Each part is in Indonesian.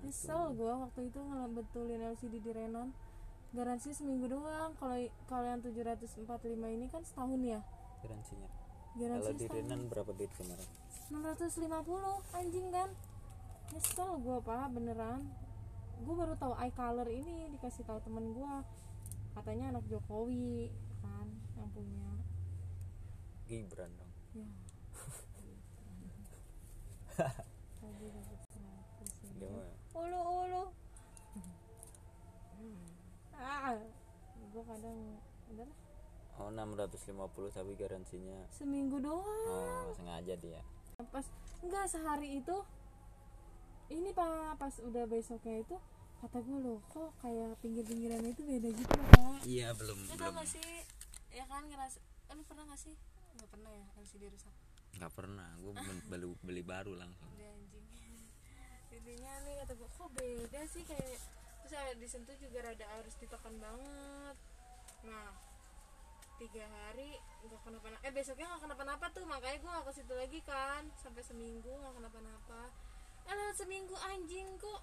nyesel gue waktu itu ngebetulin LCD di Renon. Garansi seminggu doang. Kalau kalau yang 745 ini kan setahun ya? Garansinya. Garansi kalau di Renan berapa duit kemarin? 650 anjing kan? Nyesel gue pak beneran. Gue baru tahu eye color ini dikasih tahu temen gue katanya anak Jokowi kan yang punya. Gibran dong. Ya tadi dapat 100 dia ini. mah ulu ulu ah gue kadang udah lah. Oh 650 tapi garansinya. Seminggu doang. Oh sengaja dia. Pas enggak sehari itu ini pak pas udah besoknya itu kata gue loh kok kayak pinggir-pinggiran itu beda gitu pak? Iya belum lu tau gak sih? Ya kan ngerasa eh, lu pernah gak sih? Nggak pernah ya LCD rusak nggak pernah gue beli, beli baru langsung. Udah anjing. Intinya nih kata gue kok beda sih kayak terus disentuh juga rada harus ditekan banget nah tiga hari nggak kenapa-napa. Eh besoknya nggak kenapa-napa tuh makanya gue nggak ke situ lagi kan. Sampai seminggu nggak kenapa-napa. Eh lewat seminggu anjing kok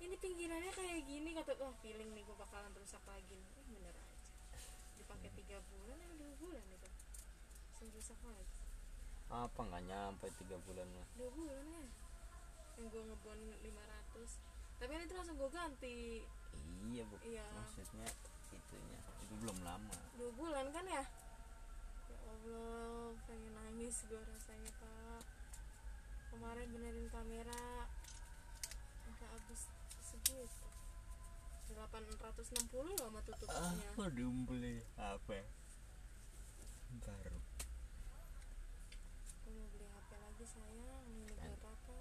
ini pinggirannya kayak gini? Kata wah feeling nih gue bakalan rusak lagi. Nih eh, bener aja. Dipakai tiga bulan ya dua bulan itu. Rusak lagi. Apa nggak nyampe tiga bulan lah dua bulan ya yang gue ngebon 500 tapi itu langsung gue ganti. Iya bu. Iya. maksudnya itunya. Itu belum lama. Dua bulan kan ya? Ya allah pengen nangis gue rasanya pak. Kemarin benerin kamera. Sampai habis segitu. 860 loh sama tutupnya. Apa diumpulin apa baru. Aku mau beli hp lagi sayang. Ini Kan. buat apa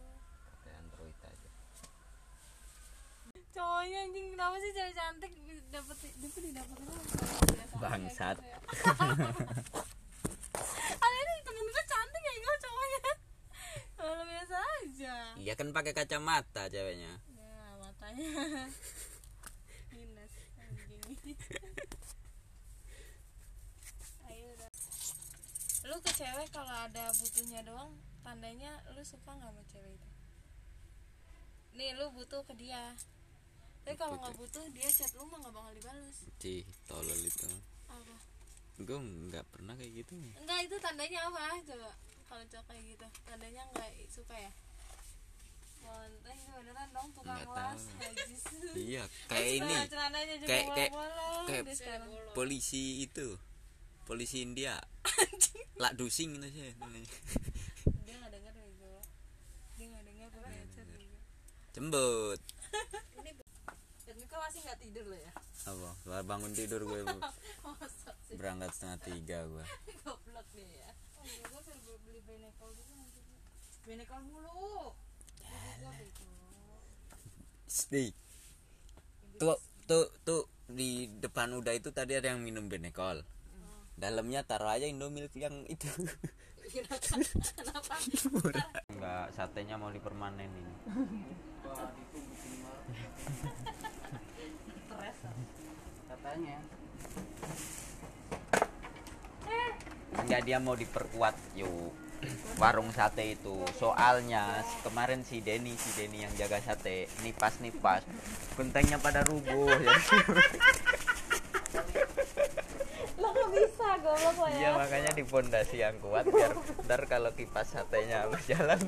pakai android cowoknya anjing kenapa sih cewek cantik dapat dapat didapatin Bangsat. ada ini temen gue cantik ya gue cowoknya. Kalau biasa aja. Iya kan pakai kacamata ceweknya. Ya matanya. Minus anjing. Lu ke cewek kalau ada butuhnya doang tandanya lu suka nggak sama cewek itu? Nih lu butuh ke dia tapi kalau nggak butuh dia chat lu mah nggak bakal dibales. Cih, tolol itu. Apa? Gue nggak pernah kayak gitu. Enggak itu tandanya apa? Coba kalau cowok kayak gitu tandanya nggak suka ya? Monteng ini beneran dong tukang las iya kayak ini. kayak- kayak- kayak- polisi itu. Polisi India. Lak dusing itu sih dia nggak denger bego dia nggak denger gue ngechat bego cembut masih nggak tidur lo ya? Apa? Baru bangun tidur gue berangkat setengah tiga gue goblok dia ya. Oh iya gue beli benekol dulu nanti benekol mulu. Stay. tuh tuh tuh di depan udah itu tadi ada yang minum benekol. Dalamnya taruh aja indomilk yang itu. Kenapa? Enggak satenya mau dipermanenin katanya enggak dia mau diperkuat yuk. Warung sate itu. Soalnya kemarin si Denny si Denny yang jaga sate nipas nipas gentengnya pada rubuh ya. lo bisa? Goblok lo iya ya makanya di pondasi yang kuat biar ntar kalau kipas satenya berjalan